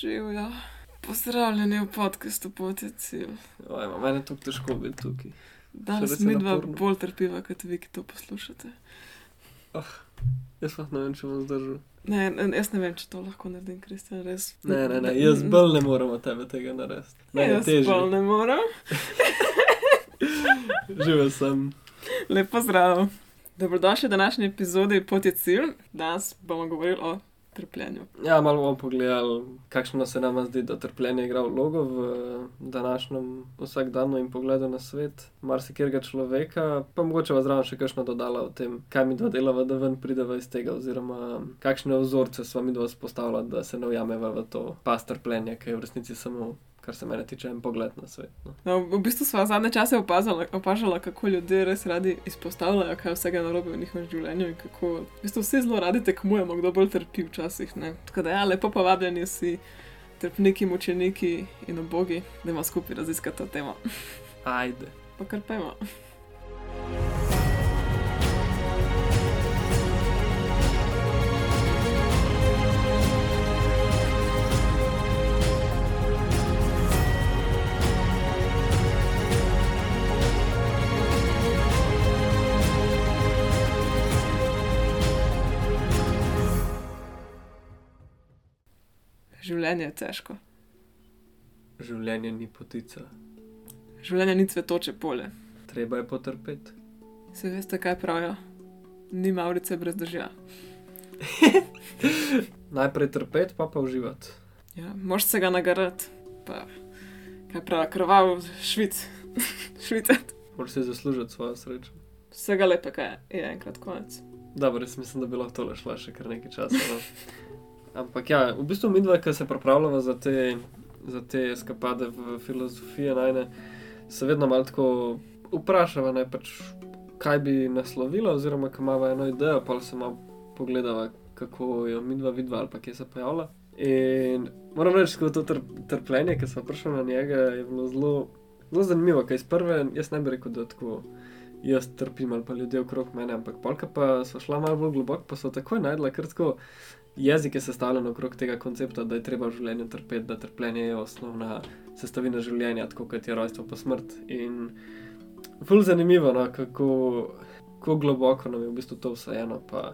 Živijo. Pozdravljeni v podkastu Poti cilj. Oj, ma, meni je tako težko biti tukaj. Danes je mi dva naporno. bolj trpiva, kot vi, ki to poslušate. Jaz pa ne vem, če bom zdržal. Ne, ne, jaz ne vem, če to lahko naredim, Kristjan, res. Ne, ne, ne, jaz bolj ne morem od tebe tega narediti. Ne, je Jaz bolj težje. ne morem. Živel sem. Lepo zdrav. Dobrodošli v današnji epizodi Poti cilj. Danes bomo govorili o trpljenju. Ja, malo bomo pogledali, kakšno se nam zdi, da trpljenje igra vlogo v današnjem vsakdanu in pogledu na svet marsikega človeka, pa mogoče vas zraven še kakšno dodala o tem, kaj mi dva delava, da ven prideva iz tega, oziroma kakšne vzorce sva mi dva spostavila, da se ne ujameva v to pas trpljenja, ki je v resnici samo, kar se mene tiče, en pogled na svet. No. No, v bistvu smo zadnje čase opazala, opažala, kako ljudje res radi izpostavljajo, kaj vsega narobe v njihovem življenju in kako v bistvu vsi zelo radi tekmujemo, kdo bolj trpi včasih. Ne? Tako da ja, lepo povabljeni si trpniki, mučeniki in obogi, da ima skupaj raziskati to temo. Ajde. Pa kar pojmo. Življenje je težko. Življenje ni potica, Življenje ni cvetoče polje. treba je potrpeti. Se veste, kaj pravijo? Ni Maurice brez držja. Najprej trpeti, pa pa uživati. Ja, moš se ga nagrad, pa kaj pravi, krvav švic, švicet. Moraš si zaslužiti svojo srečo. Vsega lepega je enkrat konec. Dobro, jaz mislim, da bi lahko tole šla še kar nekaj časa. No. Ampak ja, v bistvu mi dva, ki se pripravljamo za te, za te eskapade v filozofiji najne, se vedno malo tako vprašava, ne, pač, kaj bi naslovila, oziroma kaj imamo eno idejo, pa se malo pogledava, kako jo mi dva vidva ali pa kje se pojavlja. In moram reči, da to tr trpljenje, ki smo prišli na njega, je bilo zelo, zelo zanimivo, kaj iz prve, jaz ne bi rekel, da tako jaz trpim ali pa ljudje okrog mene, ampak polka pa so šla malo bolj globoko, pa so takoj najdla kar tako jezik je sestavljen okrog tega koncepta, da je treba v življenju trpeti, da trpljenje je osnovna sestavina življenja, tako kot je rojstvo pa smrt. In ful zanimivo, no, kako, kako globoko nam je v bistvu to vseeno, pa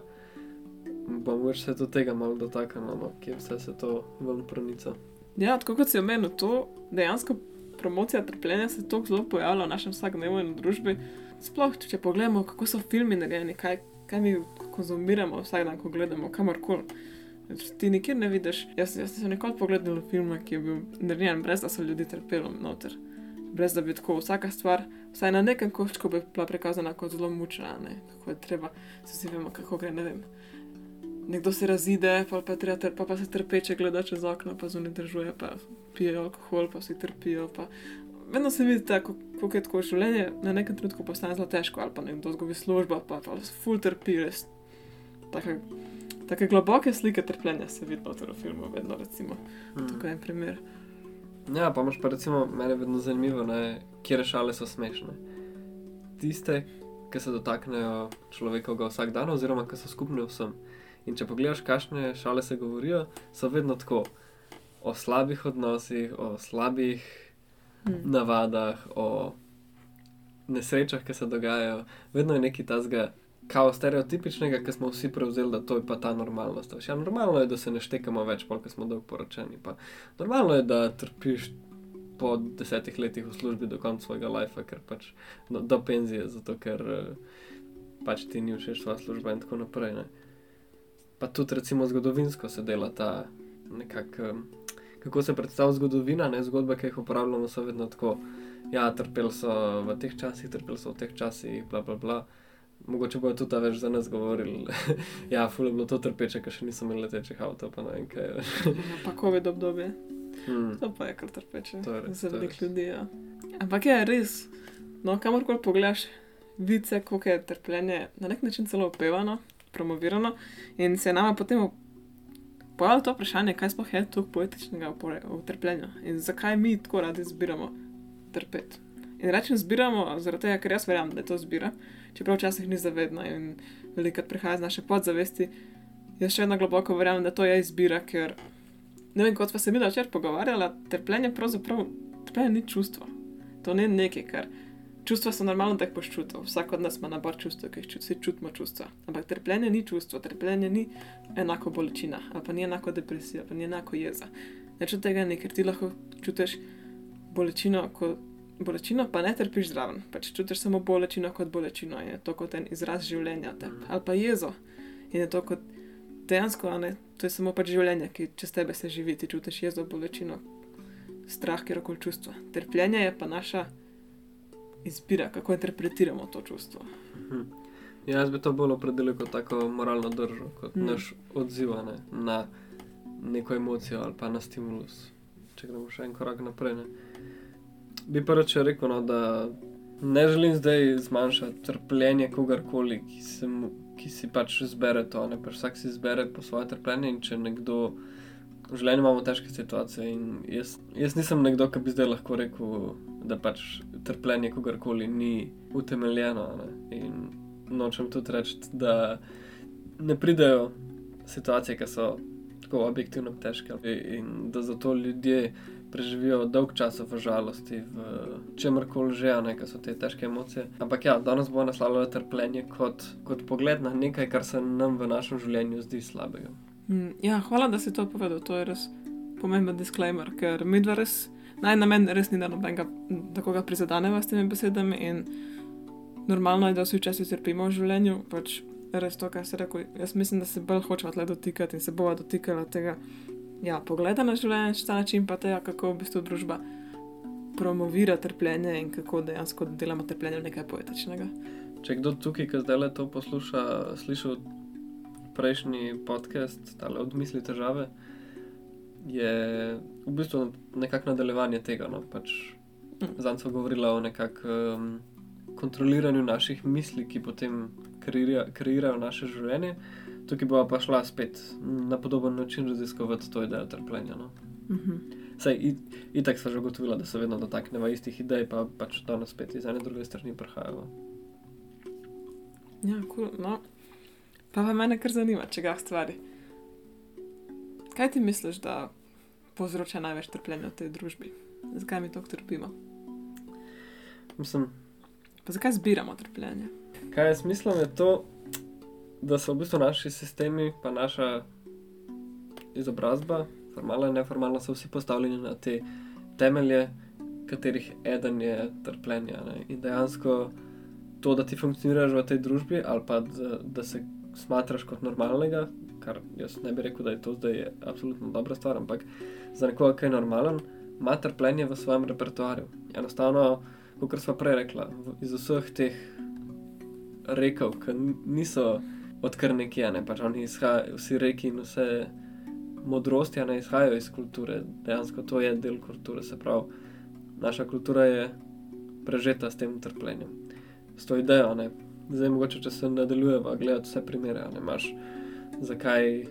bomo več se do tega malo dotaknili, no, kje vse se to ven pronica. Ja, tako kot si omenil, to dejansko promocija trpljenja se tako zelo pojavlja v našem vsakdnevnem družbi. Sploh, če pogledamo, kako so filmi narejeni, kaj, kaj mi konzumiramo vsak dan, ko gledamo kamorkoli. Ti nikjer ne vidiš. Jaz, jaz sem nikoli pogledal film, ki je bil narejen brez da so ljudje trpeli noter. Brez da bi tako vsaka stvar, vsaj na nekem koščku, bi bila prikazana kot zelo mučna, ne? kako je treba, se vsi vemo, kako gre, ne vem. Nekdo se razide, pa, pa, tr- pa, pa se trpeče gleda čez okno, pa zunaj držuje, pa pijejo alkohol, pa vsi trpijo. Pa... Vedno se vidi, kako je tako življenje, na nekem trenutku postane zelo težko, ali pa nekdo zgubi službo, pa, pa ful trpi, res. Take, take globoke slike trpljenja se vidi noter v filmu, vedno recimo. Mm. Tukaj je en primer. Ja, pa imaš pa recimo, meni je vedno zanimivo, ne, kje šale so smešne. Tiste, ki se dotaknejo človekovega vsakdana, oziroma ki so skupne vsem. In če pogledaš, kakšne šale se govorijo, so vedno tako o slabih odnosih, o slabih Hm. navadah, o nesrečah, ki se dogajajo. Vedno je nekaj tazga, kao stereotipičnega, ki smo vsi prevzeli, da to je pa ta normalnost. Ja, normalno je, da se ne štekamo več, pol, ko smo dolgo poročeni. Pa normalno je, da trpiš po desetih letih v službi do konca svojega lajfa, ker pač no, do penzije, zato ker eh, pač ti ni všeč tvoja služba in tako naprej. Ne. Pa tudi recimo zgodovinsko se dela ta nekako. em, Kako se predstavlja zgodovina, ne zgodbe, ki jih uporabljamo, so vedno tako. Ja, trpeli so v teh časih, trpeli so v teh časih, bla, bla, bla. Mogoče bojo tudi ta več za nas govorili. ja, ful je bilo to trpeče, ker še nismo imeli letečih avtomobilov, pa ne vem kaj. Ja, pa COVID obdobje, Hmm. to pa je kar trpeče. To je res, Za to je veliko res. ljudi. Ja. Ampak je res, no, kamorkoli pogledaš, vidi se, koliko je trpljenje na nek način celo opevano, promovirano in se je nama potem pojavilo to vprašanje, kaj sploh je toliko poetičnega v trpljenju in zakaj mi tako radi zbiramo trpeti. In rečem zbiramo, zaradi tega, ker jaz verjamem, da je to zbira, čeprav včasih ni zavedna in velikokrat prihaja iz naše podzavesti. Jaz še vedno globoko verjamem, da to je izbira, ker ne vem, kot pa se mi da včeraj pogovarjala, trpljenje pravzaprav trpljenje ni čustvo. To ni nekaj, kar. Čustva so normalno tako počutila. Vsak od nas ima nabor čustev, ki jih čut, vsi čutimo čustva. Ampak trpljenje ni čustvo, trpljenje ni enako bolečina, ali pa ni enako depresija, ali pa ni enako jeza. Neč od tega ni, ker ti lahko čutiš bolečino, kot bolečino, pa ne trpiš zraven. Pač čutiš samo bolečino kot bolečino in je to kot en izraz življenja, te, ali pa jezo. In je to kot dejansko, ne, to je samo pač življenje, ki čez tebe se živi, ti čutiš jezo, bolečino, strah, kjerkoli čustva. Trpljenje je pa naša izbira, kako interpretiramo to čustvo. Mhm. Ja, jaz bi to bolj opredelil kot tako moralno držo, kot mm. naš odziv ne, na neko emocijo ali pa na stimulus. Če gremo še en korak naprej. Ne. Bi reče rekel, no, da ne želim zdaj zmanjšati trpljenje kogarkoli, ki, ki si pač izbere to. Pač vsak si izbere po svoje trpljenje in če nekdo. V življenju imamo težke situacije in jaz, jaz nisem nekdo, ki bi zdaj lahko rekel, da pač trpljenje kogarkoli ni utemeljeno. Ne? In nočem tudi reči, da ne pridejo situacije, ki so tako objektivno težke in da zato ljudje preživijo dolg čas v žalosti, v čemkoli že, ne, ker so te težke emocije. Ampak ja, danes bo naslavljalo trpljenje kot, kot pogled na nekaj, kar se nam v našem življenju zdi slabega. Mm, ja, hvala, da si to povedal. To je res pomemben disclaimer, ker mi dva res naj namen res ni, da nobenega tako ga prizadeneva s temi besedami. In normalno je, da vsi včasih trpimo v življenju, pač res to, kar se reko. Jaz mislim, da se bolj hočemo tle dotikati in se bova dotikala tega, ja, pogleda na življenje, šta način pa tega, kako v bistvu družba promovira trpljenje in kako dejansko delamo trpljenje v nekaj poetičnega. Če kdo tukaj, ki zdaj le to posluša, slišal prejšnji podcast, tale odmisli težave je v bistvu nekakšno nadaljevanje tega. No? Pač mm. Zdaj smo govorili o nekakšnem um, kontroliranju naših misli, ki potem kreira, kreirajo naše življenje. Tukaj bo pa šla spet na podoben način raziskovati to idejo trpljenja. No? Mm -hmm. Saj, itak smo že ugotovili, da se vedno dotaknemo istih idej, pa pač danes spet iz ene druge strani prihajajo. Ja, cool. no. Pa, pa me kar zanima, če ga stvari. Kaj ti misliš, da povzroča največ trpljenja v tej družbi? Zakaj mi to trpimo? Mislim, pa zakaj zbiramo trpljenje? Kaj jaz mislim, je to, da so v bistvu naši sistemi, pa naša izobrazba, formalna in neformalna, so vsi postavljeni na te temelje, katerih eden je trpljenje. Ne? In dejansko to, da ti funkcioniraš v tej družbi, ali pa da, da se smatraš kot normalnega, kar jaz ne bi rekel, da je to zdaj absolutno dobra stvar, ampak za nekoga, ki je normalen, ima trpljenje v svojem repertoarju. Enostavno, kot smo prej rekli, iz vseh teh rekel, ki niso odkar nekje, ne pač oni izhajajo, vsi reki in vse modrosti, ne izhajajo iz kulture, dejansko to je del kulture, se pravi, naša kultura je prežeta s tem trpljenjem, s to idejo. Ne. Zdaj, mogoče, če se nadaljujemo, gledati vse primere, ne imaš zakaj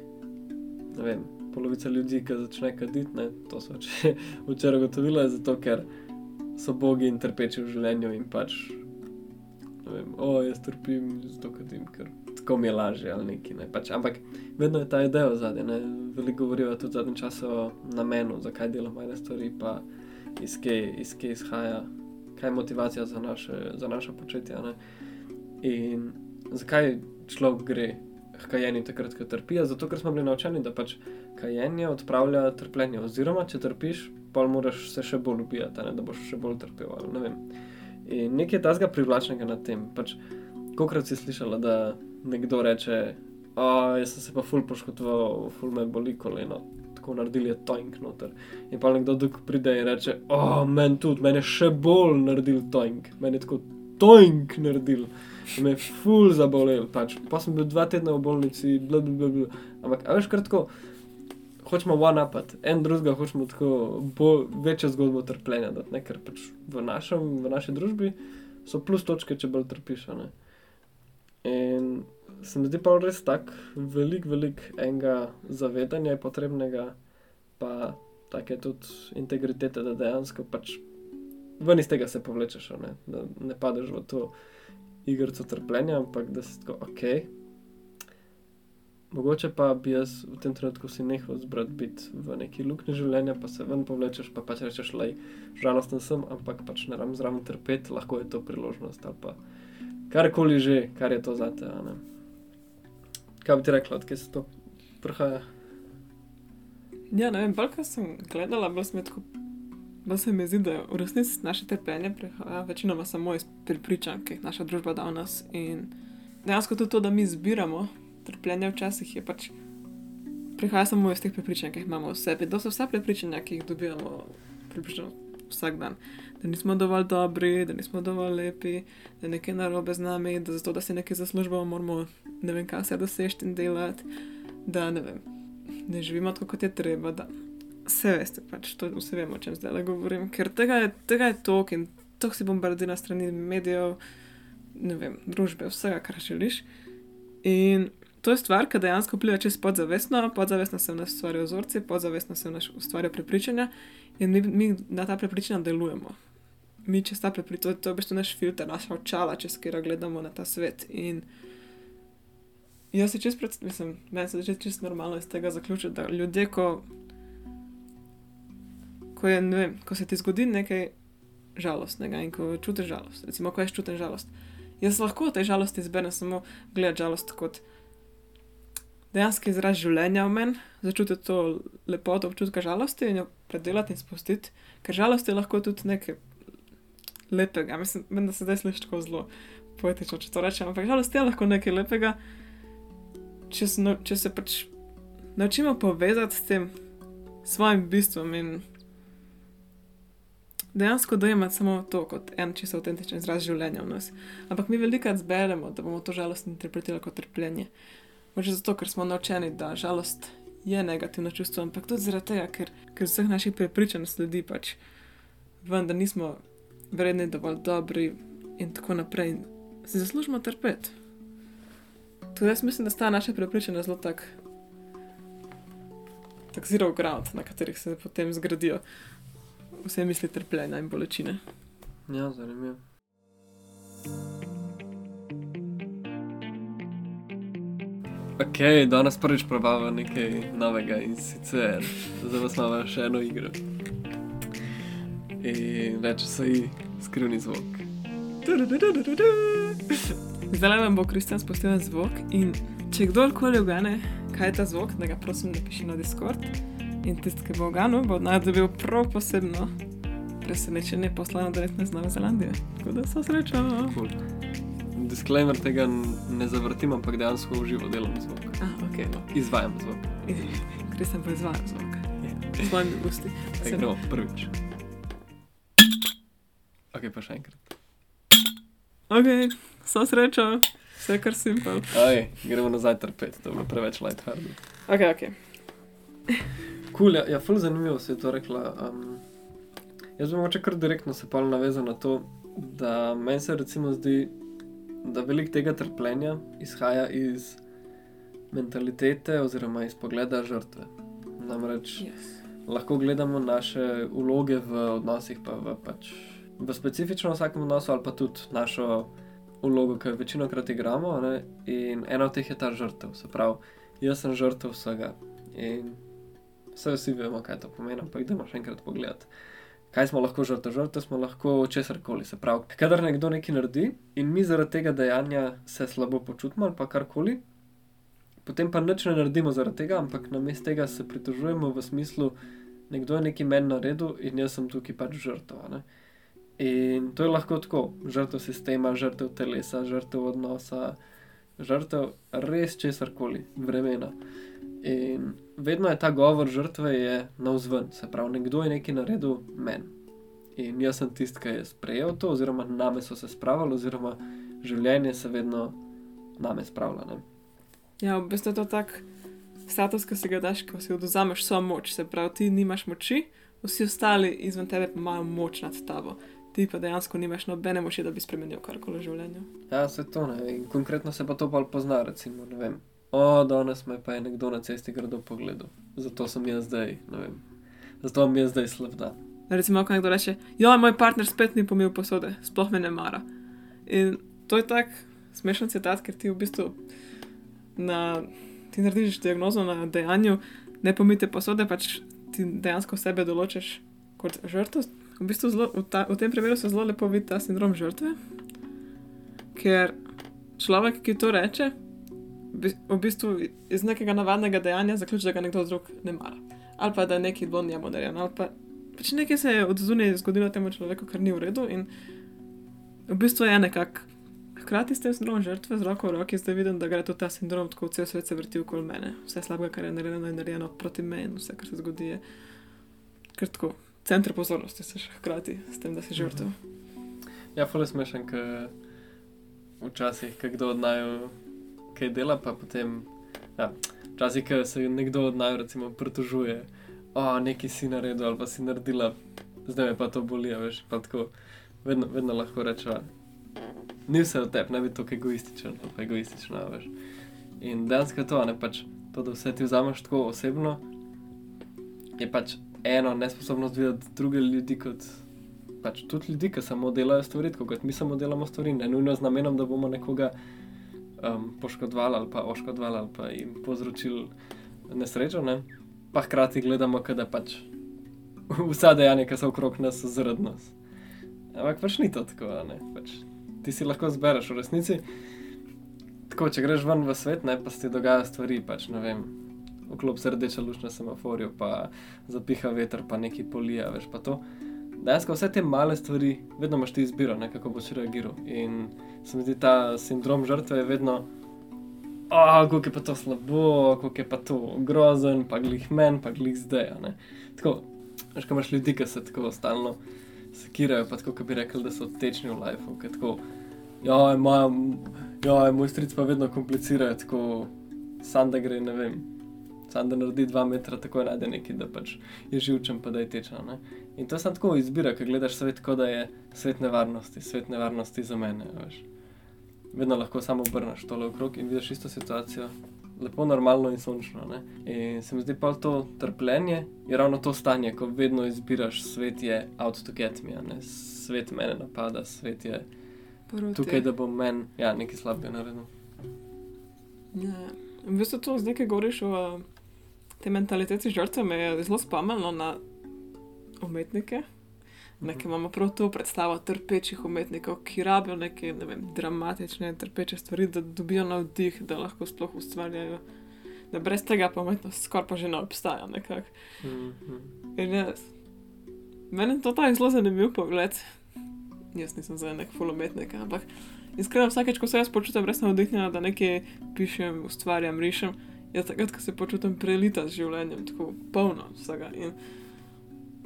vem, polovica ljudi, ki začne kaditi, ne, to so včeraj ugotovili, zato ker so bogi in trpeči v življenju in pač, ne vem, o, jaz trpim, zato kadim, ker tako mi je lažje ali neki. Ne, pač, ampak vedno je ta ideja zadnja, ne, veliko govorijo tudi v zadnjem času o namenu, zakaj delamo ene stvari, pa iz kje, iz kje izhaja, kaj je motivacija za naše, za naše početje. Ne. In zakaj človek gre k kajenju takrat, ko trpijo, zato ker smo bili naučeni, da pač kajenje odpravlja trpljenje. Oziroma, če trpiš, pa moraš se še bolj ubijati, ne, da boš še bolj trpel. Ne In nekaj tazga privlačnega na tem. Pač, Kokrat si slišala, da nekdo reče, da sem se pa ful poškodoval, ful me boli koleno. Tako naredili je toink noter. In pa nekdo drug pride in reče, oh, meni tudi, meni je še bolj naredil toink, meni je tako toink naredil me je ful zabolel. Pač. Pa sem bil dva tedna v bolnici, bla, bla, bla, bla. ampak veš, kratko, hočemo one upati, en drugega hočemo tako bolj, večjo zgodbo trpljenja ker pač v, našem, v naši družbi so plus točke, če bolj trpiš. Ne? In se mi zdi pa res tako velik, velik enega zavedanja je potrebnega, pa tako je tudi integritete, da dejansko pač ven iz tega se povlečeš, ne? da ne padeš v to igrico trpljenja, ampak da si tako, ok, Mogoče pa bi jaz v tem trenutku si nehal zbrati biti v neki luknji življenja, pa se ven povlečeš, pa pač rečeš, lej, žalosten sem, ampak pač ne ram zraven trpeti, lahko je to priložnost ali pa karkoli že, kar je to za te. Kaj bi ti rekla, odkje se to prihaja? Ja, ne vem, bolj ko sem gledala, bolj se mi tako. Bolj se mi zdi, da v resnici naše trpljenje prihaja večinoma samo iz prepričanj, ki jih naša družba da v nas. In dejansko tudi to, da mi zbiramo trpljenje včasih je pač prihaja samo iz teh prepričanj, ki jih imamo v sebi. To so vsa prepričanja, ki jih dobivamo približno vsak dan. Da nismo dovolj dobri, da nismo dovolj lepi, da je nekaj narobe z nami, da zato, da si nekaj zaslužimo, moramo ne vem, kaj vse doseči in delati, da ne vem, ne živimo tako, kot je treba. Da vse veste, pač to vse vemo, o čem zdaj le govorim, ker tega je, tega je tok in tok si bombardira strani medijev, ne vem, družbe, vsega, kar želiš. In to je stvar, ki dejansko vpliva čez podzavestno, podzavestno se v nas ustvarjajo vzorci, podzavestno se v nas ustvarjajo prepričanja in mi, mi na ta prepričanja delujemo. Mi čez ta prepričanja, to, to je v bistvu naš filter, naša očala, čez katero gledamo na ta svet. In jaz se čez predstavljam, mislim, meni se že čisto normalno iz tega zaključiti, da ljudje, ko, ko, je, ne vem, ko se ti zgodi nekaj žalostnega in ko čutiš žalost, recimo, ko jaz čutim žalost. Jaz lahko tej žalosti izberem samo gledati žalost kot dejansko izraz življenja v meni, začutiti to lepoto občutka žalosti in jo predelati in spustiti, ker žalost je lahko tudi nekaj lepega. Mislim, vem, da se zdaj sliši tako zelo poetično, če to rečem, ampak žalost je lahko nekaj lepega, če se, no, če se pač naučimo povezati s tem svojim bistvom in dejansko dojemati samo to kot en čisto avtentičen izraz življenja v nas. Ampak mi velikokrat zberemo, da bomo to žalost interpretirali kot trpljenje. Možno zato, ker smo naučeni, da žalost je negativno čustvo, ampak tudi zaradi tega, ker, ker vseh naših prepričanj sledi pač ven, da nismo vredni, dovolj dobri in tako naprej. In si zaslužimo trpeti. Tudi jaz mislim, da sta naše prepričanja zelo tak, tak zero ground, na katerih se potem zgradijo vse misli trpljenja in bolečine. Ja, zanimivo. Ok, danes prvič probava nekaj novega in sicer za vas imamo še eno igro. In reče se ji skrivni zvok. Zdaj vam bo Kristjan spustil en zvok in če kdorkoli ugane, kaj je ta zvok, da ga prosim napiši na Discord. In tisti, ki bo uganil, bo od nas dobil prav posebno presenečenje poslano direktno iz Nove Zelandije. Tako da so srečo. Cool. Disclaimer tega ne zavrtim, ampak dejansko v živo delam zvok. Ah, ok, no. Izvajam zvok. Kristjan pa izvaja zvok. S svojimi usti. Tako, no, prvič. Ok, pa še enkrat. Ok, so srečo. Vse kar simpel. Aj, gremo nazaj trpeti, to je bilo preveč light hard. Ok, ok. Kul, cool, ja, ja ful zanimivo si je to rekla. Um, jaz bi moče kar direktno se pa navezal na to, da meni se recimo zdi, da velik tega trpljenja izhaja iz mentalitete oziroma iz pogleda žrtve. Namreč Yes. lahko gledamo naše vloge v odnosih, pa v, pač, v specifično vsakem odnosu, ali pa tudi našo vlogo, ki jo večino krat igramo. Ne? In ena od teh je ta žrtev, se pravi, jaz sem žrtev vsega. In vse vsi vemo, kaj to pomeni, ampak idemo še enkrat pogledati. Kaj smo lahko žrtev? Žrtev smo lahko česar koli. Se pravi, kadar nekdo nekaj naredi in mi zaradi tega dejanja se slabo počutimo ali pa karkoli, potem pa nič ne naredimo zaradi tega, ampak namesto tega se pritožujemo v smislu, nekdo je nekaj meni naredil in jaz sem tukaj pač žrtev. a ne. In to je lahko tako, žrtev sistema, žrtev telesa, žrtev odnosa, žrtev res česar koli, vremena. In vedno je ta govor žrtve je navzven, se pravi, nekdo je nekaj naredil meni. In jaz sem tisti, ki je sprejel to, oziroma name so se spravili, oziroma življenje se vedno name spravlja. Ne? Ja, v bistvu je to tak status, ki si ga daš, ko si oduzameš svojo moč. Se pravi, ti nimaš moči, vsi ostali izven tebe pa imajo moč nad tabo. Ti pa dejansko nimaš nobene moči, da bi spremenil karkoli v življenju. Ja, se to ne. In konkretno se pa to pa pozna, recimo, ne vem. O, danes me pa je nekdo na cesti grdo pogledal. Zato sem jaz zdaj, ne vem. Zato mi je zdaj slab dan. Recimo, ko nekdo reče, ja, moj partner spet ni pomil posode, sploh me ne mara. In to je tak smešen citat, ker ti v bistvu na ti narediš diagnozo na dejanju, ne pomite posode, pač ti dejansko sebe določiš kot žrtev. V, bistvu zelo, v, ta, v tem primeru se zelo lepo vidi ta sindrom žrtve, ker človek, ki to reče, v bistvu iz nekega navadnega dejanja zaključi, da ga nekdo drug ne mara. Ali pa da je neki bolj njemu narejen, ali pa pač nekaj se je od zunaj zgodilo temu človeku, kar ni v redu. In v bistvu je nekako. Hkrati s tem sindromom žrtve, z roko v roki, zdaj vidim, da gre tudi ta sindrom, tako cel svet se vrti okoli mene. Vse slabega, kar je narejeno, je narejeno proti meni, vse, kar se zgodi, je kar tako. Center pozornosti si še hkrati s tem, da si žrtev. Ja, fole smešen, ker včasih, ko kdo od naju kaj dela, pa potem, ja, včasih, se nekdo od naju, recimo, pritožuje, o, nekaj si naredil ali pa si naredila, zdaj me pa to boli, veš, pa tako, vedno, vedno lahko rečeva, ni vse od tebe, ne bi tako egoističen, pa egoistično, a veš. In dejansko je to, ne pač to, da vse ti vzameš tako osebno, je pač eno nesposobnost videti druge ljudi kot pač tudi ljudi, ki samo delajo stvari, kot mi samo delamo stvari, ne nujno z namenom, da bomo nekoga um, poškodovali ali pa oškodovali ali pa jim povzročili nesrečo, ne? pa hkrati gledamo, da pač vsa dejanja, ki so okrog nas, so zaradi nas. Ampak pač ni to tako, ne. Pač, ti si lahko zbereš v resnici. Tako, če greš ven v svet, ne, pa se ti dogajajo stvari, pač ne vem. Vklop se rdeča luč na semaforju, pa zapiha veter, pa neki polija, veš pa to. Dejansko vse te male stvari, vedno imaš ti izbiro, ne, kako boš reagiral. In se mi zdi ta sindrom žrtve je vedno, oh, kako je pa to slabo, kako je pa to grozen, pa glih men, pa glih zdaj. Tako, veš, ko imaš ljudi, ki se tako stalno sekirajo, pa tako, ki bi rekli, da so tečni v lifeu, ker tako, ja, ima, ja, moj stric pa vedno komplicirajo, tako, sam da gre, ne vem. Sam da naredi dva metra, tako najde nekaj, da pač je živčen, pa da je tečen. Ne? In to je samo tako izbira, ker gledaš svet, kot da je svet nevarnosti, svet nevarnosti za mene. Veš. Vedno lahko samo obrneš tole okrog in vidiš isto situacijo, lepo, normalno in sončno. Ne? In se mi zdi pa to trpljenje, je ravno to stanje, ko vedno izbiraš, svet je out to get me, ne? svet mene napada, svet je Proti. tukaj, da bom meni ja, nekaj slabega naredil. Ja. V bistvu to zdaj, ki govoriš o tej mentaliteti žrtve, me je zelo spomnilo na umetnike. Nekaj imamo prav to predstavo trpečih umetnikov, ki rabijo neke ne vem, dramatične, trpeče stvari, da dobijo navdih, da lahko sploh ustvarjajo. Da brez tega pa umetnost skoraj pa že ne obstaja. nekako. Mhm. In jaz, meni je to tako zelo zanimiv pogled. Jaz nisem za nek full umetnik, ampak iskreno vsakeč, ko se jaz počutim res navdihnjena, da nekaj pišem, ustvarjam, rišem, je takrat, ko se počutim prelita z življenjem, tako polno vsega. In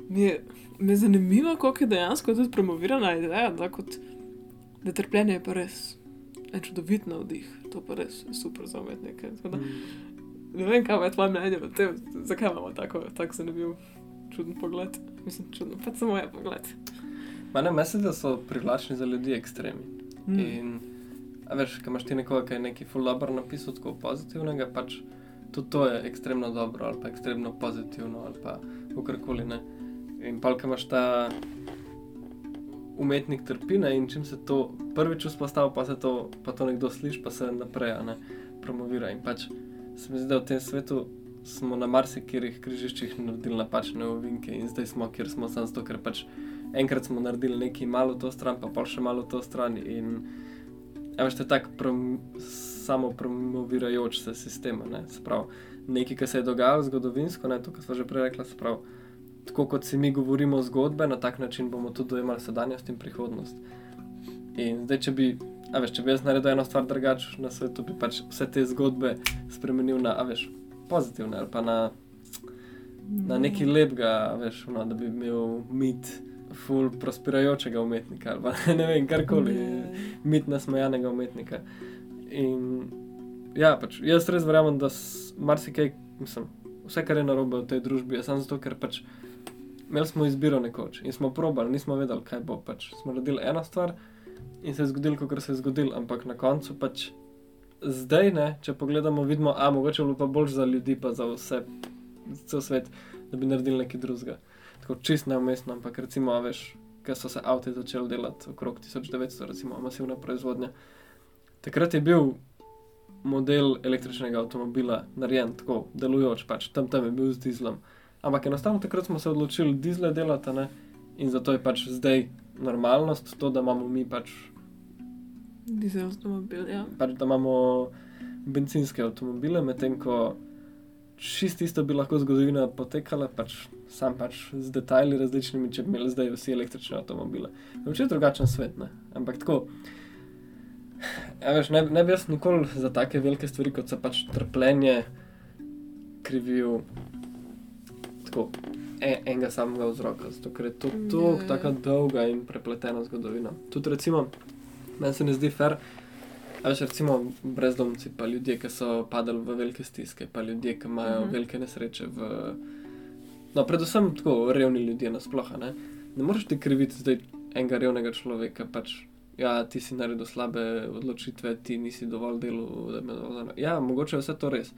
mi je, mi je zanimivo, koliko je dejansko tudi promovirana ideja, da, kot, da trpljenje je pa res en čudovit navdih, to pa res je super za umetnike. Da, Ne vem, kaj je tvoje mnenje o tem, zakaj imamo tako, tako zanimiv, čuden pogled. Mislim, čuden, pa samo je pogled. Ma ne, mislim, da so privlačni za ljudi ekstremi. Mm. In, a veš, ko imaš ti nekoga, ki je nekaj full dobro napisal, tako pozitivnega, pač tudi to je ekstremno dobro ali pa ekstremno pozitivno ali pa kakorkoli ne. In pa, ko imaš ta umetnik trpine in čim se to prvič vzpostavi, pa se to, pa to nekdo sliši, pa se naprej ne, promovira. In pač se mi zdi, da v tem svetu smo na marsikirih križiščih naredili napačne ovinke in zdaj smo, kjer smo samo zato, ker pač enkrat smo naredili nekaj malo to stran, pa pa še malo to stran. In veš, to je tako prom, samo promovirajoč se sistem. a ne. Se pravi, nekaj, kar se je dogajalo zgodovinsko, ne, to, kar smo že prej rekli, se pravi, tako kot si mi govorimo zgodbe, na tak način bomo tudi dojemali sedanjost in prihodnost. In zdaj, če bi, a veš, če bi jaz naredil eno stvar drugače na svetu, bi pač vse te zgodbe spremenil na, a veš, pozitivne ali pa na na nekaj lepega, veš, no, da bi imel mit, ful prospirajočega umetnika ali pa ne vem, karkoli, mit nasmejanega umetnika. In ja, pač jaz res verjamem, da marsikaj, mislim, vse, kar je narobe v tej družbi, je samo zato, ker pač imeli smo izbiro nekoč in smo probali, nismo vedeli, kaj bo. Pač smo naredili eno stvar in se je zgodilo, kot se je zgodilo, ampak na koncu pač. Zdaj, ne, če pogledamo, vidimo, da mogoče bilo pa bolj za ljudi, pa za vse, za cel svet, da bi naredili nekaj drugega. Tako čist neumestno, ampak recimo, a veš, ker so se avtomobili začeli delati okrog 1900, recimo, masivna proizvodnja. Takrat je bil model električnega avtomobila narejen tako, delujoč, pač tam tam je bil z dizlom. Ampak enostavno takrat smo se odločili dizle delati ne? in zato je pač zdaj normalnost to, da imamo mi pač, Dizel avtomobil, ja. pač da imamo benzinske avtomobile, medtem ko čist isto bi lahko zgodovina potekala, pač sam pač z detajli različnimi, če bi imeli zdaj vsi električne avtomobile. Vse je drugačen svet, ne? ampak tako. Ja, veš, ne, ne bi jaz nikoli za take velike stvari, kot so pač trpljenje, krivil tako, en, enega samega vzroka, zato ker je to Ja, tako ja. taka dolga in prepletena zgodovina. Tudi recimo, meni se ne zdi fair, a veš, recimo brezdomci, pa ljudje, ki so padali v velike stiske, pa ljudje, ki imajo Mhm. velike nesreče v. No, predvsem tako revni ljudje nasploh. Ne? ne moreš ti kriviti zdaj enega revnega človeka, pač ja, ti si naredil slabe odločitve, ti nisi dovolj delal. da me- Ja, mogoče je vse to res.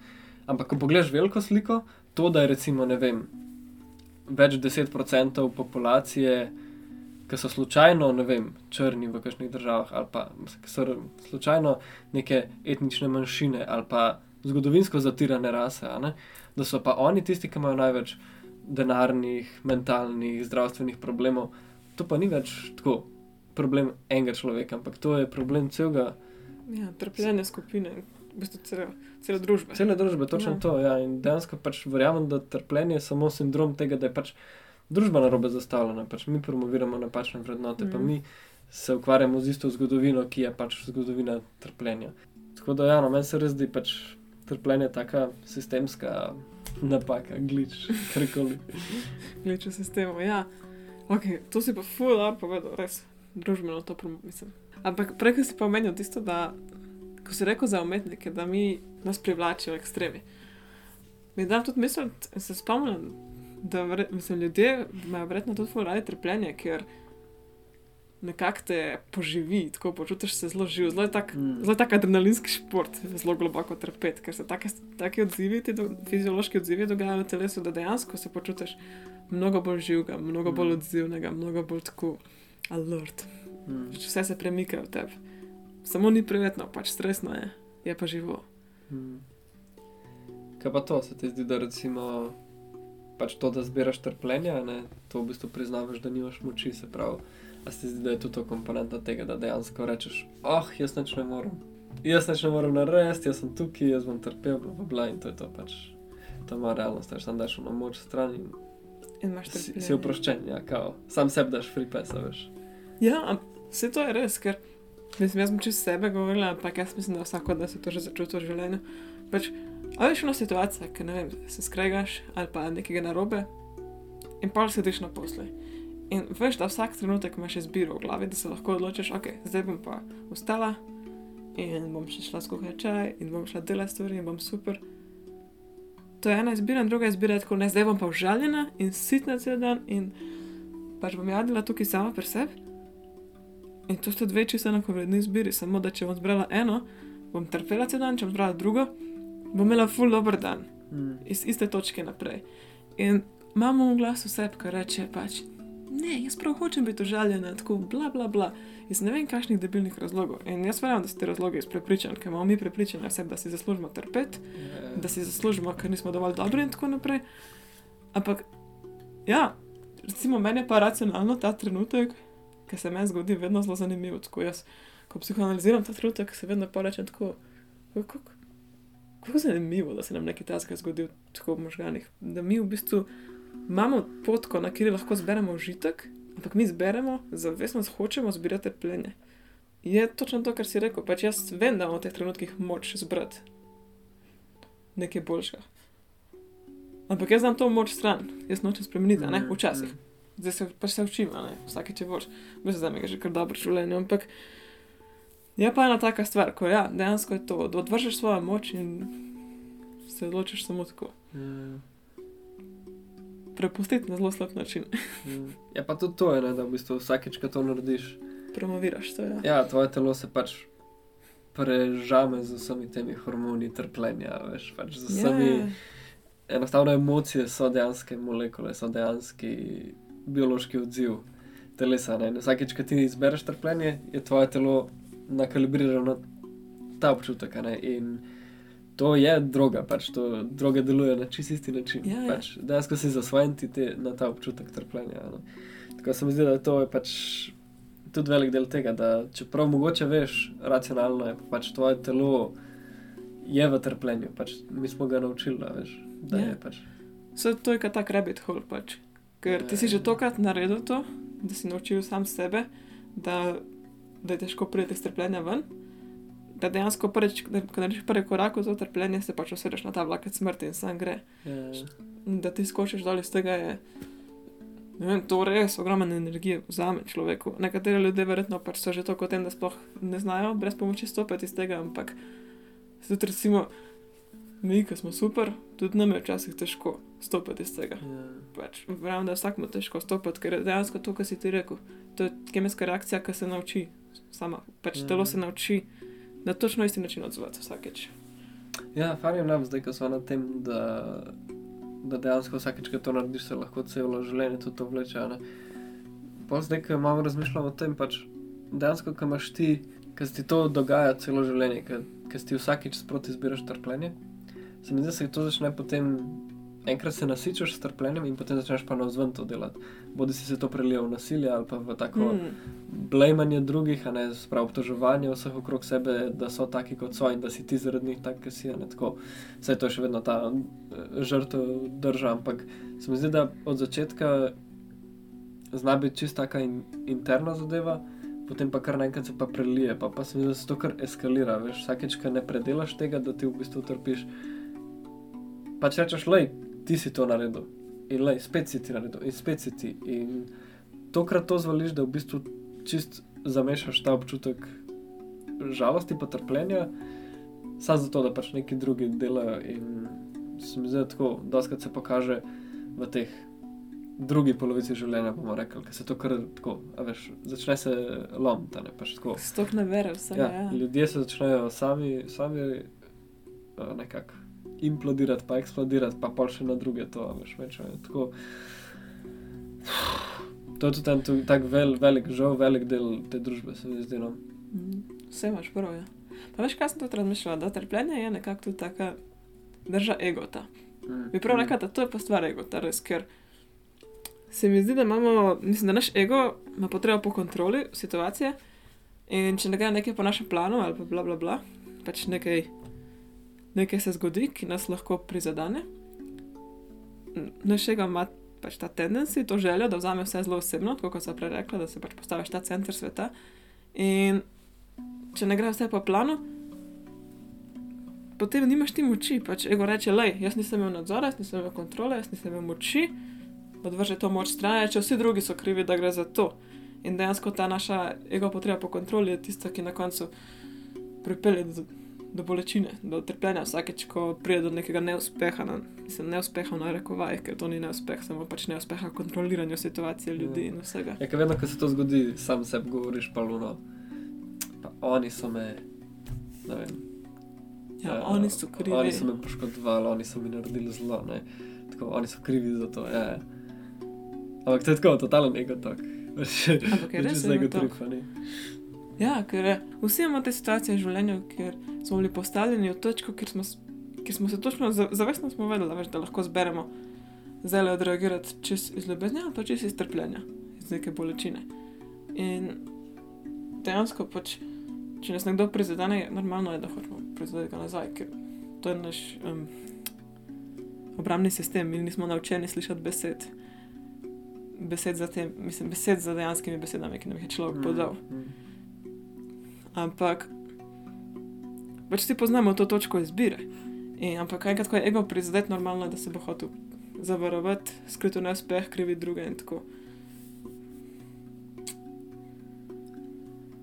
Ampak, ko pogledaš veliko sliko, to, da je recimo, ne vem, več deset procentov populacije, ki so slučajno, ne vem, črni v kakšnih državah, ali pa ki so slučajno neke etnične manjšine, ali pa zgodovinsko zatirane rase, ne, da so pa oni tisti, ki imajo največ denarnih, mentalnih, zdravstvenih problemov. To pa ni več tako problem enega človeka, ampak to je problem celega, ja trpljenje skupine, v bistvu cele, cele družbe. cele družbe. Točno Ja. to. Ja. In dejansko pač verjamem, da trpljenje je samo sindrom tega, da je pač družba na robe zastavljena. Pač mi promoviramo napačne vrednote, mm. pa Mhm. mi se ukvarjamo z isto zgodovino, ki je pač zgodovina trpljenja. Tako da, ja, no, meni se res zdi pač trpljenje taka sistemska napaka, glič, karkoli. Gleče sistemov. Ja, ok, to si pa ful dobro povedal, res družbeno to mislim. Ampak prej ko si pa omenil tisto, da ko si rekel za umetnike, da mi nas privlačijo ekstremi. Mi da tudi misliti, in se spomnim, da vre, mislim, ljudje imajo verjetno tudi radi trpljenje, ker nekako te poživi, tako počutiš se zelo živ, zelo je tak Mm. Zelo tak adrenalinski šport, zelo globoko trpeti, ker se take, take odzivi, ti do, fiziološki odzivi dogajajo v telesu, da dejansko se počutiš mnogo bolj živega, mnogo bolj Mm. odzivnega, mnogo bolj tako alert. Mm. Pač Vse se premika v tebi. Samo ni prijetno, pač stresno je, je pa živo. Mm. Kaj pa to, se ti zdi, da recimo pač to, da zbiraš trpljenje, ne, to v bistvu priznavaš, da nimaš moči, se pravi. A se zdi, da je tudi to komponenta tega, da dejansko rečeš, oh, jaz nič ne morem. Jaz nič ne morem narediti, jaz sem tukaj, jaz bom trpel, bla, bla, bla, in to je to pač. To ima realnost, veš, sam daš na moč stran in In imaš si, trpljenje. si oproščen, ja, kao. Sam sebi daš free pass, a veš. Ja, vse to je res, ker mislim, jaz sem čez sebe govorila, ampak jaz mislim, da vsako da se to že začuti v življenju. Pač, a veš, ena situacija, ki ne vem, se skregaš ali pa nekaj narobe in pa sediš na posli. In veš, da vsak trenutek imaš izbiro v glavi, da se lahko odločiš, ok, zdaj bom pa vstala in bom še šla skuhati čaj in bom šla delati stvari in bom super. To je ena izbira, in druga izbira je tako, ne, zdaj bom pa užaljena in sitna cel dan in pač bom jadila tukaj sama pri sebi. In to sta dve čisto enakovredni izbiri, samo da če bom zbrala eno, bom trpela cel dan, če bom zbrala drugo, bom imela full dober dan, Mm. iz iste točke naprej. In imamo v glasu sebe, ki reče pač, ne, jaz prav hočem biti užaljena, tako bla bla bla, iz ne vem kakšnih debilnih razlogov. In jaz verjamem, da so ti razlogi iz prepričanj, ker imamo mi prepričanja vse, da si zaslužimo trpeti, da si zaslužimo, ker nismo dovolj dobri in tako naprej. Ampak, ja, recimo meni je pa racionalno ta trenutek, ki se meni zgodi, vedno zelo zanimiv. Tako jaz, ko psihoanaliziram ta trenutek, se vedno pa rečem tako, kako, kako zanimivo, da se nam nekaj takega zgodi tako v možganih. Da mi v bistvu imamo potko, na kateri lahko zberemo užitek, ampak mi zberemo, zavestno hočemo zbirati trpljenje. Je točno to, kar si rekel. Pač jaz vem, da imamo v teh trenutkih moč zbrati nekaj boljšega. Ampak jaz znam to moč stran, jaz nočem spremeniti, ne Mm, včasih. mm. Zdaj se pač se učim, ne vsakeč je boš. Mislim, da mi je že kar dobro življenje, ampak je pa ena taka stvar, ko ja, dejansko je to, da odvržeš svojo moč in se odločiš samo tako. Ja. Prepustiti na zelo slab način. Mm. Ja, pa tudi to je, ne, da v bistvu vsakeč, ko to narediš, Promoviraš to, ja. ja, tvoje telo se pač prežame z vsemi temi hormoni trpljenja, veš, pač z vsemi. Ja, Enostavno emocije so dejanske molekule, so dejanski biološki odziv telesa. Ne? Vsakeč, ko ti izbereš trpljenje, je tvoje telo nakalibrirano ta občutek. Ne? In to je droga, pač to droga deluje na čist isti način. Ja, ja. pač, dejansko si zasvojen ti te, na ta občutek trpljenja. Ne? Tako se mi zdi, da to je pač tudi velik del tega, da čeprav mogoče veš, racionalno je pač tvoje telo. Je v trpljenju, pač mi smo ga naučili, a veš, da Ja. je pač. Vse to je kot tak rabbit hole, pač. ker ti si že tokrat naredil to, da si naučil sam sebe, da, da je težko priti iz trpljenja ven. Da dejansko, prvič, ko narediš prvi korak v to trpljenje, se pač usedeš na ta vlak smrti in sam gre. Ja, In Da ti skočiš dol iz tega je. Ne vem, to res ogromno energije vzame človeku. Nekateri ljudje verjetno pač so že tako tem, da sploh ne znajo brez pomoči stopiti iz tega, ampak se tudi recimo mi, ki smo super, tudi nam je včasih težko stopiti iz tega. ja. Pač, Verjamem, da je vsakmu težko stopiti, ker dejansko to, kar si ti rekel. To je kemijska reakcija, ki se nauči sama. Pač Mhm. telo se nauči na točno isti način odzvati vsakeč. Ja, farim nam zdaj, ko smo na tem, da, da dejansko vsakeč, ko to narediš, se lahko celo življenje tudi to vleče. Pol zdaj, ko malo razmišljam o tem, pač dejansko, ko imaš ti, ko se ti to dogaja celo življenje, ko si ti vsakeč sproti zbiraš trpljenje, se mi zdi, da se to začne potem. Enkrat se nasičeš s trpljenjem, in potem začneš pa navzven to delati. Bodi si se to prelijo v nasilje ali pa v tako mm. Blejmanje drugih, ne sprav obtoževanje vseh okrog sebe, da so taki kot so in da si ti zaradi njih tak, kot si. ne, tako. Vse to je še vedno ta eh, žrtev drža, ampak se mi zdi, da od začetka zna biti čist taka in, interna zadeva, potem pa kar naenkrat se pa prelije, pa, pa se mi zdi, da se to kar eskalira. Veš, vsakeč, ko ne predelaš tega, da ti v bistvu trpiš, pač rečeš, lej, ti si to naredil. In lej, spet si ti naredil, in spet si ti. In tokrat to zvališ, da v bistvu čist zamešaš ta občutek žalosti, potrpljenja, samo zato, da pač neki drugi delajo. In se mi zdi, da tako, da se pokaže v teh drugi polovici življenja, bomo rekli, ker se to kar tako, veš, začne se lomiti, ne pač tako. Stok ne vere vsega. Ja, Ja, ljudje se začnejo sami, sami nekako implodirati, pa eksplodirati, pa pol še na druge to, veš, več. je Tako, to je tudi en tu- tak vel, velik, žal velik del te družbe, se mi zdi. No. Mm, Vse imaš prav. Ja. Pa veš, kaj sem tudi razmišljala, da trpljenje je nekako tudi taka drža egota. Mm. Bi prav rekla, da to je pa stvar egota, res, ker se mi zdi, da imamo, mislim, da naš ego ima potrebo po kontroli situacije in če nekaj, nekaj po našem planu ali pa bla bla bla, pač nekaj, nekaj se zgodi, ki nas lahko prizadene. N- Naš ego ima pač ta tendenci, to željo, da vzame vse zelo osebno, kot sem prej rekla, da se pač postaviš ta center sveta. In če ne gre vse po planu, potem nimaš ti moči. Pač ego reče, le, jaz nisem imel nadzora, jaz nisem imel kontrole, jaz nisem imel moči, odvrže to moč stran, če vsi drugi so krivi, da gre za to. In dejansko ta naša ego potreba po kontroli je tista, ki na koncu pripelje do, do bolečine, do trpljenja vsakeč, ko pride do nekega neuspeha, na, mislim, neuspeha na rekovaj, ker to ni neuspeh, samo pač neuspeha kontroliranja situacije ljudi in vsega. Ja, ker vedno, ko se to zgodi, sam sebi govoriš, pa luno. Pa oni so me, ne vem. Ja, eh, oni so krivi. Oni so me poškodovali, oni so mi naredili zlo, ne. Tako, oni so krivi za to, ja. ja. Ampak to je tako, totalen ego tak. Ampak je res ego tak. trip, a ne. Ja, ker je, vsi imamo te situacije v življenju, kjer smo bili postavljeni v točko, kjer smo, kjer smo se točno za- zavestno smo vedeli, veš, da lahko zberemo zdaj odreagirati čez iz ljubezni ali pa čez iz trpljenja, iz neke bolečine. In dejansko pač, če nas nekdo prizadene, normalno je, da hočemo prizadeti ga nazaj, ker to je naš um, obrambni sistem, mi nismo naučeni slišati besed. Besed za, tem, mislim, besed za dejanskimi besedami, ki nam jih je človek podal. Mm, Ampak pač vsi poznamo to točko izbire. In, ampak enkrat, ko je ego prizadet, normalno je, da se bo hotel zavarovati, skrito neuspeh, krivi druge in tako.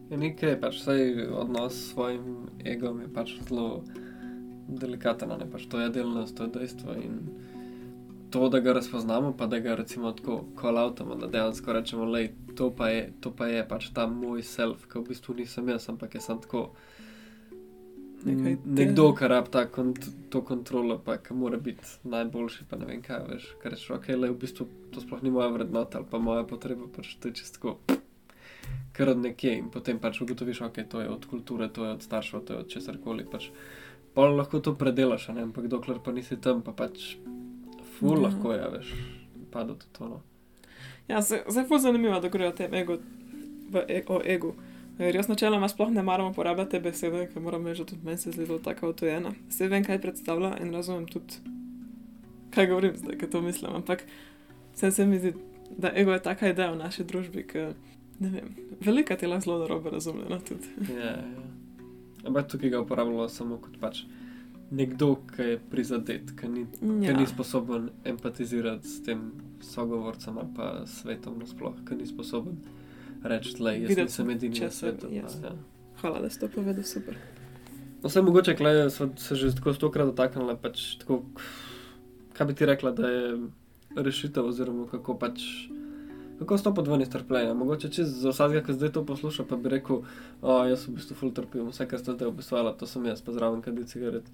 Ja, nekaj je pač, vsaj odnos s svojim egom je pač zelo delikaten, ne pač to je delnost, to je dejstvo. In to, da ga razpoznamo, pa da ga recimo tako kolautamo, da dejansko rečemo, da to, pa je- to pa je pač ta moj self, ki v bistvu nisem jaz, ampak je sem tako. Nekaj Nekdo, ki rab ta kont to kontrolo, pa ki mora biti najboljši, pa ne vem kaj veš. Ker rečeš, ok, le v bistvu to sploh ni moja vrednota ali pa moja potreba, pač to je čisto. kar od nekje in potem pač ugotoviš, ok, to je od kulture, to je od staršev, to je od česar koli. Pač, pa lahko to predelaš, ne? ampak dokler pa nisi tam, pa pač ful lahko je, veš, pada to tono. Ja, se- je zelo zanimivo, da govorijo o tem ego, v, e, o egu. Ker jaz načeloma sploh ne maram uporabljati te besede, ker moram reči, da tudi meni se zdi tako otojena. Vse vem, kaj predstavlja in razumem tudi, kaj govorim zdaj, ker to mislim. Ampak vse se mi zdi, da ego je taka ideja v naši družbi, ker ne vem, velika lahko zelo narobe razumljena tudi. Ja, ja. Ampak tukaj ga uporabljamo samo kot pač nekdo, ki je prizadet, ki ni, ja. Ja, ni sposoben empatizirati s tem sogovorcem ali pa svetom nasploh, ki ni sposoben reči, da jaz Videti, nisem edini na svetu. pa, jaz. Ja. hvala, da si to povedal, super. No, vse mogoče, klej, smo se že tako stokrat dotaknili, pač tako, kaj bi ti rekla, da je rešitev, oziroma kako pač. Kako stopiti ven iz trpljenja? Mogoče čez za vsakega, ki zdaj to posluša, pa bi rekel, da jaz v bistvu ful trpim, vse, kar ste zdaj opisovali, to sem jaz, pa zraven kadi cigaret.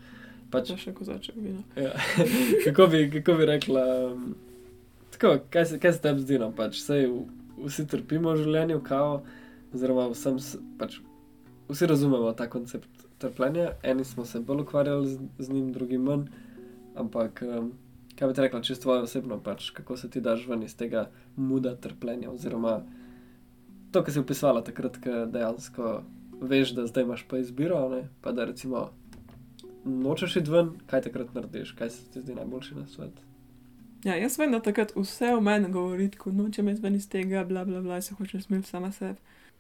Pač, Če še kozaček vina. ja. kako, bi, kako bi rekla, um, tako, kaj, se- kaj se tebi zdi, no, pač, sej, vsi trpimo v življenju, kao, oziroma vsem, s- pač, vsi razumemo ta koncept trpljenja, eni smo se bolj ukvarjali z, z njim, drugi manj, ampak um, kaj bi ti rekla, čisto osebno, pač, kako se ti daš ven iz tega muda trpljenja, oziroma to, kar si opisala takrat, ko dejansko veš, da zdaj imaš pa izbiro, ne? pa da recimo nočeš iti ven, kaj takrat narediš, kaj se ti zdi najboljši na svet. Ja, jaz vem, da takrat vse v meni govori, ko nočem iti ven iz tega, bla, bla, bla, se hočem smeti sama sebi.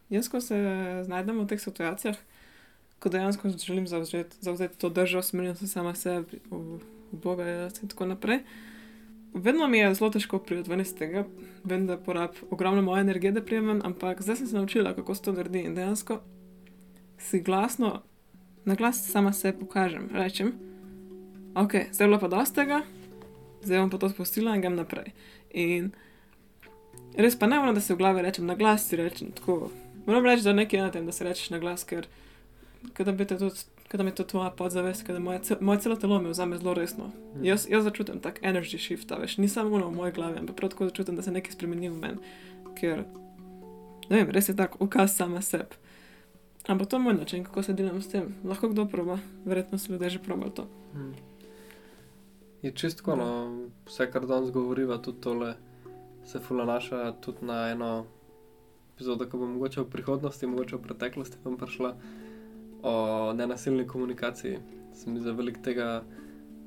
Jaz, ko se znajdem v teh situacijah, ko dejansko želim zavzeti, zavzeti to držo, smerjam se sama sebi, Boga in tako naprej. Vedno mi je zelo težko iz tega, vem, da porab ogromno moje energije, da prijemem, ampak zdaj sem se naučila, kako se to naredi in dejansko si glasno, na glas sama sebi pokažem, rečem, ok, zdaj je bilo pa dosti tega, zdaj bom pa to spustila in grem naprej. In res pa ne moram, da se v glavi rečem, na glas si rečem tako. Moram reči, da nekaj je na tem, da se rečeš na glas, ker kada bi te tudi. Kada mi je to tvoja podzavest, kada moje, ce- moje celo telo me vzame zelo resno. Jaz, jaz začutim tak energy shift, veš, ni samo ono v moji glavi, ampak prav tako začutim, da se nekaj spremeni v meni, ker, ne vem, res je tak ukaz sama sebi. Ampak to je moj način, kako se delam s tem. Lahko kdo proba, verjetno so ljudje že probali to. Hmm. Je čistko, no, vse, kar danes govoriva, tudi tole se fulanaša tudi na eno epizodo, ko bo mogoče v prihodnosti, mogoče v preteklosti vam prišla o nenasilni komunikaciji. Se mi zdi, da veliko tega,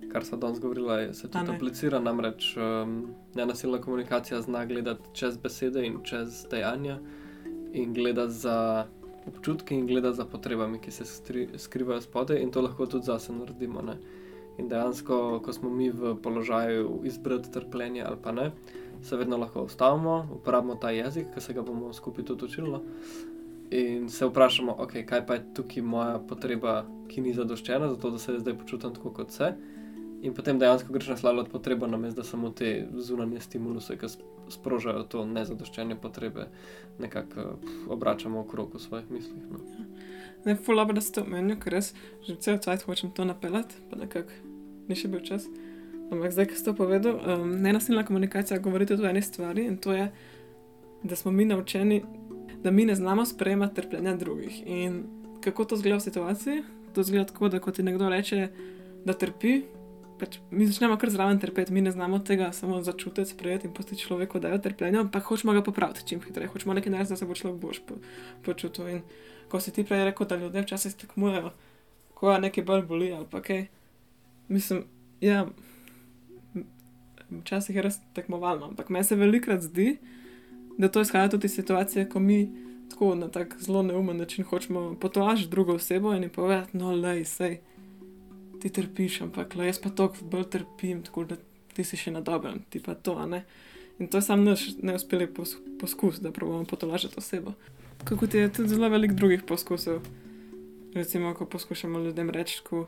kar so danes govorila, je- se tudi ne. aplicira, namreč um, nenasilna komunikacija zna gledati čez besede in čez dejanja in gleda za občutki in gleda za potrebami, ki se stri, skrivajo spodaj in to lahko tudi zase naredimo. Ne? In dejansko, ko smo mi v položaju izbrati trpljenje ali pa ne, se vedno lahko ustavimo, uporabimo ta jezik, ki se ga bomo skupaj tudi učili. In se vprašamo, okay, kaj pa je tukaj moja potreba, ki ni zadoščena, zato da se zdaj počutim tako kot se. In potem dejansko greš naslavljati potrebo, namesto da samo te zunanje stimuluse, ki sp- sprožajo to nezadoščene potrebe, nekako obračamo okrog v svojih mislih. No. Ne, ful dobro, da ste omenili, ker res že cel cajt hočem to napeljati, pa nekako ni še bil čas. Ampak zdaj, ko ste to povedal, um, nenasilna komunikacija govori tudi o eni stvari in to je, da smo mi naučeni, da mi ne znamo sprejemati trpljenja drugih. In kako to zgleda v situaciji? To zgleda tako, da ko ti nekdo reče, da trpi, pač mi začnemo kar zraven trpeti, mi ne znamo tega samo začutiti, sprejeti in pustiti človeku, da je trpljenje, ampak hočemo ga popraviti čim hitreje, hočemo nekaj narediti, da se bo človek boš po, počutil. In ko si ti prej rekel, da ljudje včasih tekmujejo, ko je nekaj bolj boli ali pa kaj. Mislim, ja, včasih je res tekmovalno, ampak meni se velikrat zdi, da to izhaja tudi iz situacije, ko mi tako na tak zelo neumen način hočemo potolažiti drugo osebo in ji povedati, no, lej, sej, ti trpiš, ampak lej, jaz pa toliko bolj trpim, tako da ti si še na dobrem, ti pa to, a ne. In to je sam naš neuspeli pos poskus, da probamo potolažiti osebo. Kako ti je tudi zelo veliko drugih poskusov. Recimo, ko poskušamo ljudem reči, da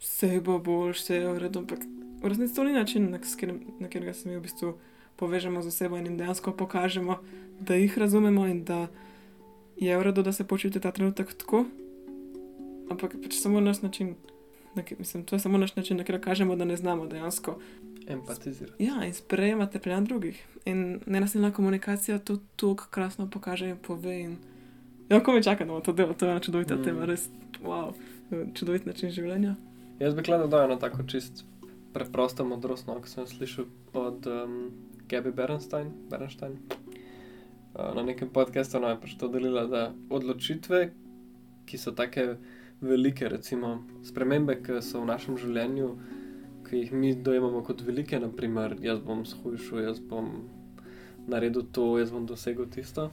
vse bo boljše, vse je v redu, ampak v resnici to ni način, na, s katerim- na katerega se mi v bistvu povežemo z osebo in jim dejansko pokažemo, da jih razumemo in da je v redu, da se počutijo ta trenutek tako. Ampak pač samo naš način, na, ki- mislim, to je samo naš način, na katerega kažemo, da ne znamo dejansko Empatizirati. Ja, in sprejemati trpljenje drugih. In nenasilna komunikacija to tako krasno pokaže in pove. In Ja, ko me čaka, da bomo to delali, to je ena čudovita Mm. tema, res, wow, čudovit način življenja. Jaz bi gledal, da je eno tako čist preprosto modrost, no, ki sem jo slišal od um, Gabi Bernstein. Bernstein. Uh, na nekem podkastu no, je pač to delila, da odločitve, ki so take velike, recimo spremembe, ki so v našem življenju, ki jih mi dojemamo kot velike, naprimer, jaz bom shujšal, jaz bom naredil to, jaz bom dosegel tisto,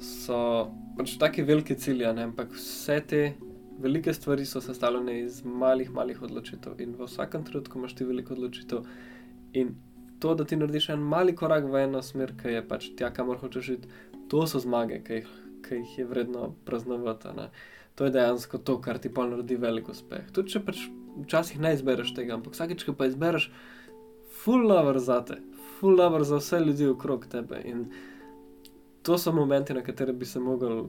so pač taki veliki cilji, a ne? ampak vse te velike stvari so sestavljene iz malih, malih odločitev in v vsakem trenutku imaš ti veliko odločitev. In to, da ti narediš en mali korak v eno smer, ki je pač tja, kamor hočeš iti, to so zmage, ki jih, ki jih je vredno praznovati. ne. To je dejansko to, kar ti pa naredi velik uspeh. Tudi če pač včasih ne izbereš tega, ampak vsakeč, ko pa izbereš, full lover za te, full lover za vse ljudi okrog tebe. In to so momenti, na katere bi se mogel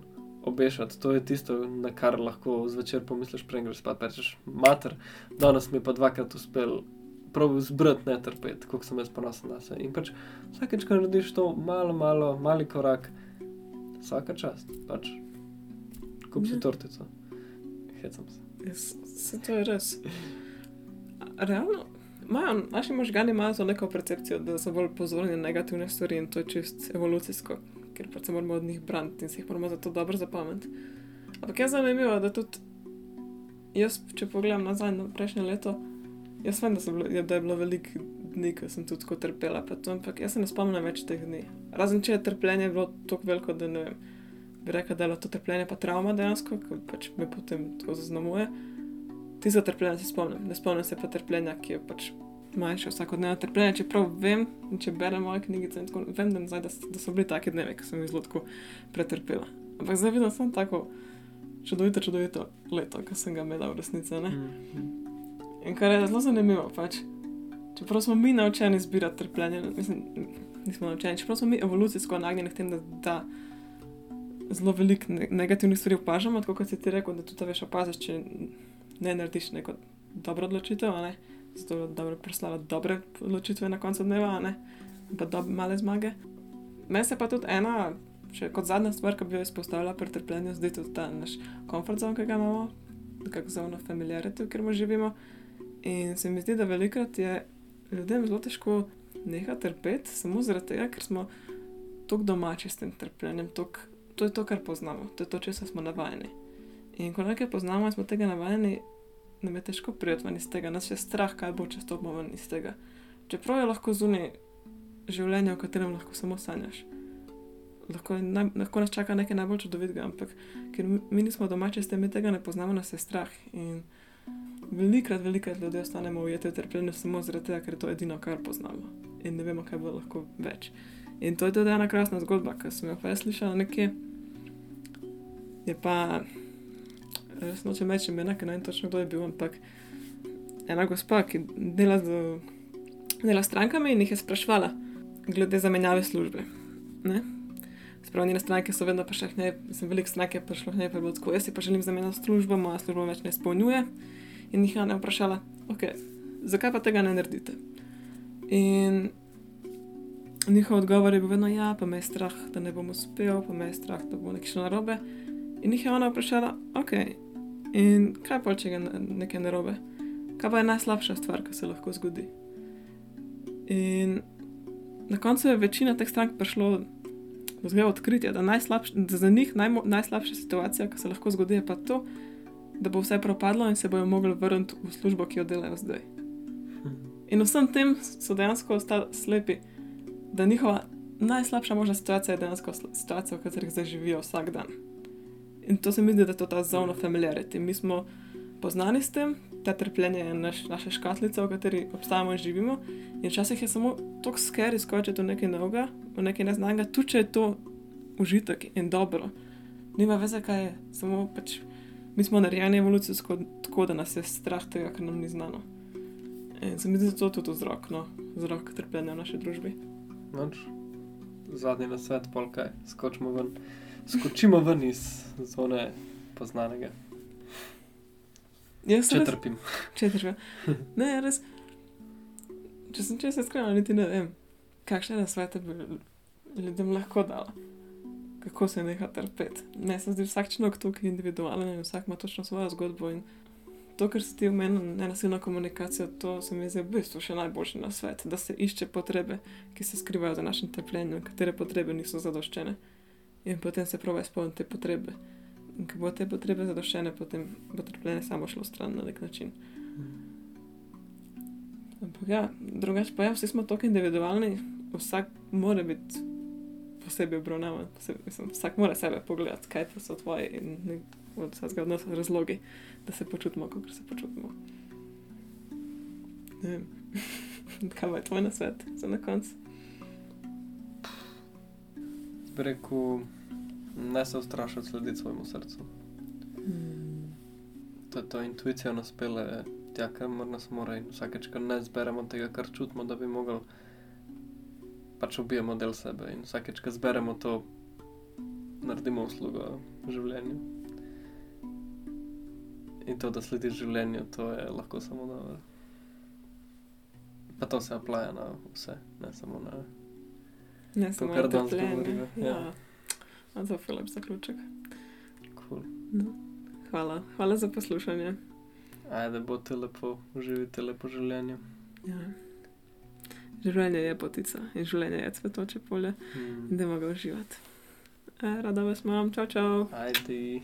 obešati. To je tisto, na kar lahko zvečer pomisliš, preden greš spat. pa Rečeš, mater, danes mi je pa dvakrat uspel. Prav zbrati, ne trpeti, kako sem jaz ponosen na sebe. In pač vsakeč, ko narediš to malo, malo, mali korak, vsaka čast, pač kup si Ja. tortico. Hecam se. Se to je res. Realno, imajo, naši možgani imajo to neko percepcijo, da so bolj pozorni na negativne stvari in to je čist evolucijsko, ker pač se moramo od njih braniti in se jih moramo zato dobro zapomniti. Ampak je zanimivo, da tudi jaz, če pogledam nazaj na prejšnje leto, jaz vem, da, bilo, da je bilo veliko dni, ko sem tudi tako trpela, to, ampak jaz se ne spomnim več teh dni. Razen če je trpljenje bilo tako veliko, da ne vem, bi rekla, da je bilo to trpljenje pa travma dejansko, ki pač me potem tako zaznamuje. Ti za trpljenje se spomnim, ne spomnim se pa trpljenja, ki je pač manjše vsakodnevno trpljenje, čeprav vem, če berem moje knjigice, in tako, vem, da, nazaj, da, da so bili taki dnevi, ki sem jih zelo pretrpela. Ampak zdaj vidim samo tako čudovito, čudovito leto, ki sem ga imela v resnici. Ne? Mm. In kar je zelo zanimivo, pač, čeprav smo mi naučeni zbirati trpljenje, mislim, nismo naučeni, čeprav smo mi evolucijsko nagnjeni k temu, da, da zelo veliko ne negativnih stvari opažamo, tako kot si ti rekel, da tudi veš opaziš, če ne narediš neko dobro odločitev, ne? zato da dobro preslava dobre odločitve na koncu dneva, ne? pa dobre male zmage. Meni se pa tudi ena, še kot zadnja stvar, ki bi jo izpostavila pri trpljenju, zdi tudi ta naš komfort zone, ki ga imamo, kako zono familiarity, kjer mu živimo. In se mi zdi, da velikrat je ljudem zelo težko nehati trpeti, samo zaradi tega, ker smo tako domači s tem trpljenjem, tok, to je to, kar poznamo, to je to, česar smo navajeni. In ko nekaj poznamo in smo tega navajeni, nam je težko prijeti ven iz tega, nas je strah, kaj bo, če stopimo ven iz tega. Čeprav je lahko zunaj življenje, v katerem lahko samo sanjaš. Lahko, naj, lahko nas čaka nekaj najbolj čudovitega, ampak ker mi, mi nismo domači s tem, mi tega ne poznamo, nas je strah. In velikrat, velikrat ljudi ostanemo ujeti v trpljenju samo zaradi tega, ker je to edino, kar poznamo. In ne vemo, kaj bo lahko več. In to je tudi ena krasna zgodba, ki sem jo prej slišala nekje. Je pa, res nočem reči imena, ker ne vem točno kdo je bil, ampak ena gospa, ki dela, z, dela strankami in jih je sprašvala glede zamenjave službe. Ne? Sprav njene stranke so vedno prišle, ne, sem veliko stranke prišlo, ne, pa je bilo tako, jaz si pa želim zamenjati službo, moja služba več ne izpolnjuje. In jih Ana vprašala, ok, zakaj pa tega ne naredite? In njihov odgovor je bil vedno, ja, pa me je strah, da ne bom uspel, pa me je strah, da bo nekaj šlo narobe. In jih je ona vprašala, ok, in kaj pa, če je nekaj narobe? Kaj pa je najslabša stvar, ki se lahko zgodi? In na koncu je večina teh strank prišlo do odkritja, da, najslabš, da za njih najmo, najslabša situacija, ki se lahko zgodi, je pa to, da bo vse propadlo in se bojo mogli vrniti v službo, ki jo delajo zdaj. In vsem tem so dejansko ostali slepi, da njihova najslabša možna situacija je dejansko situacija, v kateri zdaj živijo vsak dan. In to se mi zdi, da je to ta zona familiarity. Mi smo poznani s tem, ta trpljenje je naš, naša škatlica, v kateri obstajamo in živimo. In včasih je samo tako skeri skočiti v nekaj novega, v nekaj neznanega, tudi če je to užitek in dobro. Nima veze, kaj je, samo pač mi smo narejeni evolucijsko tako, da nas je strah tega, kar nam ni znano. In se mi zdi, da je to tudi vzrok, no, vzrok trpljenja v naši družbi. Noč, zadnji na svet, polkaj, skočimo ven. Skočimo ven iz zone poznanega. Jaz Če res, trpim. če trpim. Ne, res. Če sem če se iskrena, niti ne vem, kakšne nasvete bi ljudem lahko dala. Kako se neha trpeti. Meni se zdi vsak človek tukaj individualen in vsak ima točno svojo zgodbo. In to, kar si ti omenil, nenasilna komunikacija, to se mi zdi v bistvu še najboljši na svet, da se išče potrebe, ki se skrivajo za našim trpljenjem, katere potrebe niso zadoščene. In potem se pravi izpolniti te potrebe. In ko bo te potrebe zadoščene, potem bo trpljenje samo šlo stran na nek način. Ampak ja, drugače pa ja, vsi smo tako individualni, vsak mora biti posebej obravnavan, posebej, mislim, vsak mora sebe pogledati, kaj so tvoji in ne- od vsega od nas razlogi, da se počutimo, kot se počutimo. Ne vem. Kaj je tvoj nasvet za na? Bi rekel, ne se ustrašiti slediti svojemu srcu. To je to intuicija nas pele tja, kamor nas mora in vsakeč, ko ne zberemo tega, kar čutimo, da bi mogli, pač ubijemo del sebe in vsakeč, ko zberemo to, naredimo uslugo življenju. In to, da slediš življenju, to je lahko samo dobro. Pa to se aplaja na vse, ne samo na. Ne samo kar danes govoriva, ja. Ja. Za Filip zaključek. Cool. No. Hvala. Hvala za poslušanje. Ajde, bote lepo, uživite lepo življenje. Ja. Življenje je potica in življenje je cvetoče polje Mm. da ga uživati. E, rada vas imam, čau, čau. Ajde.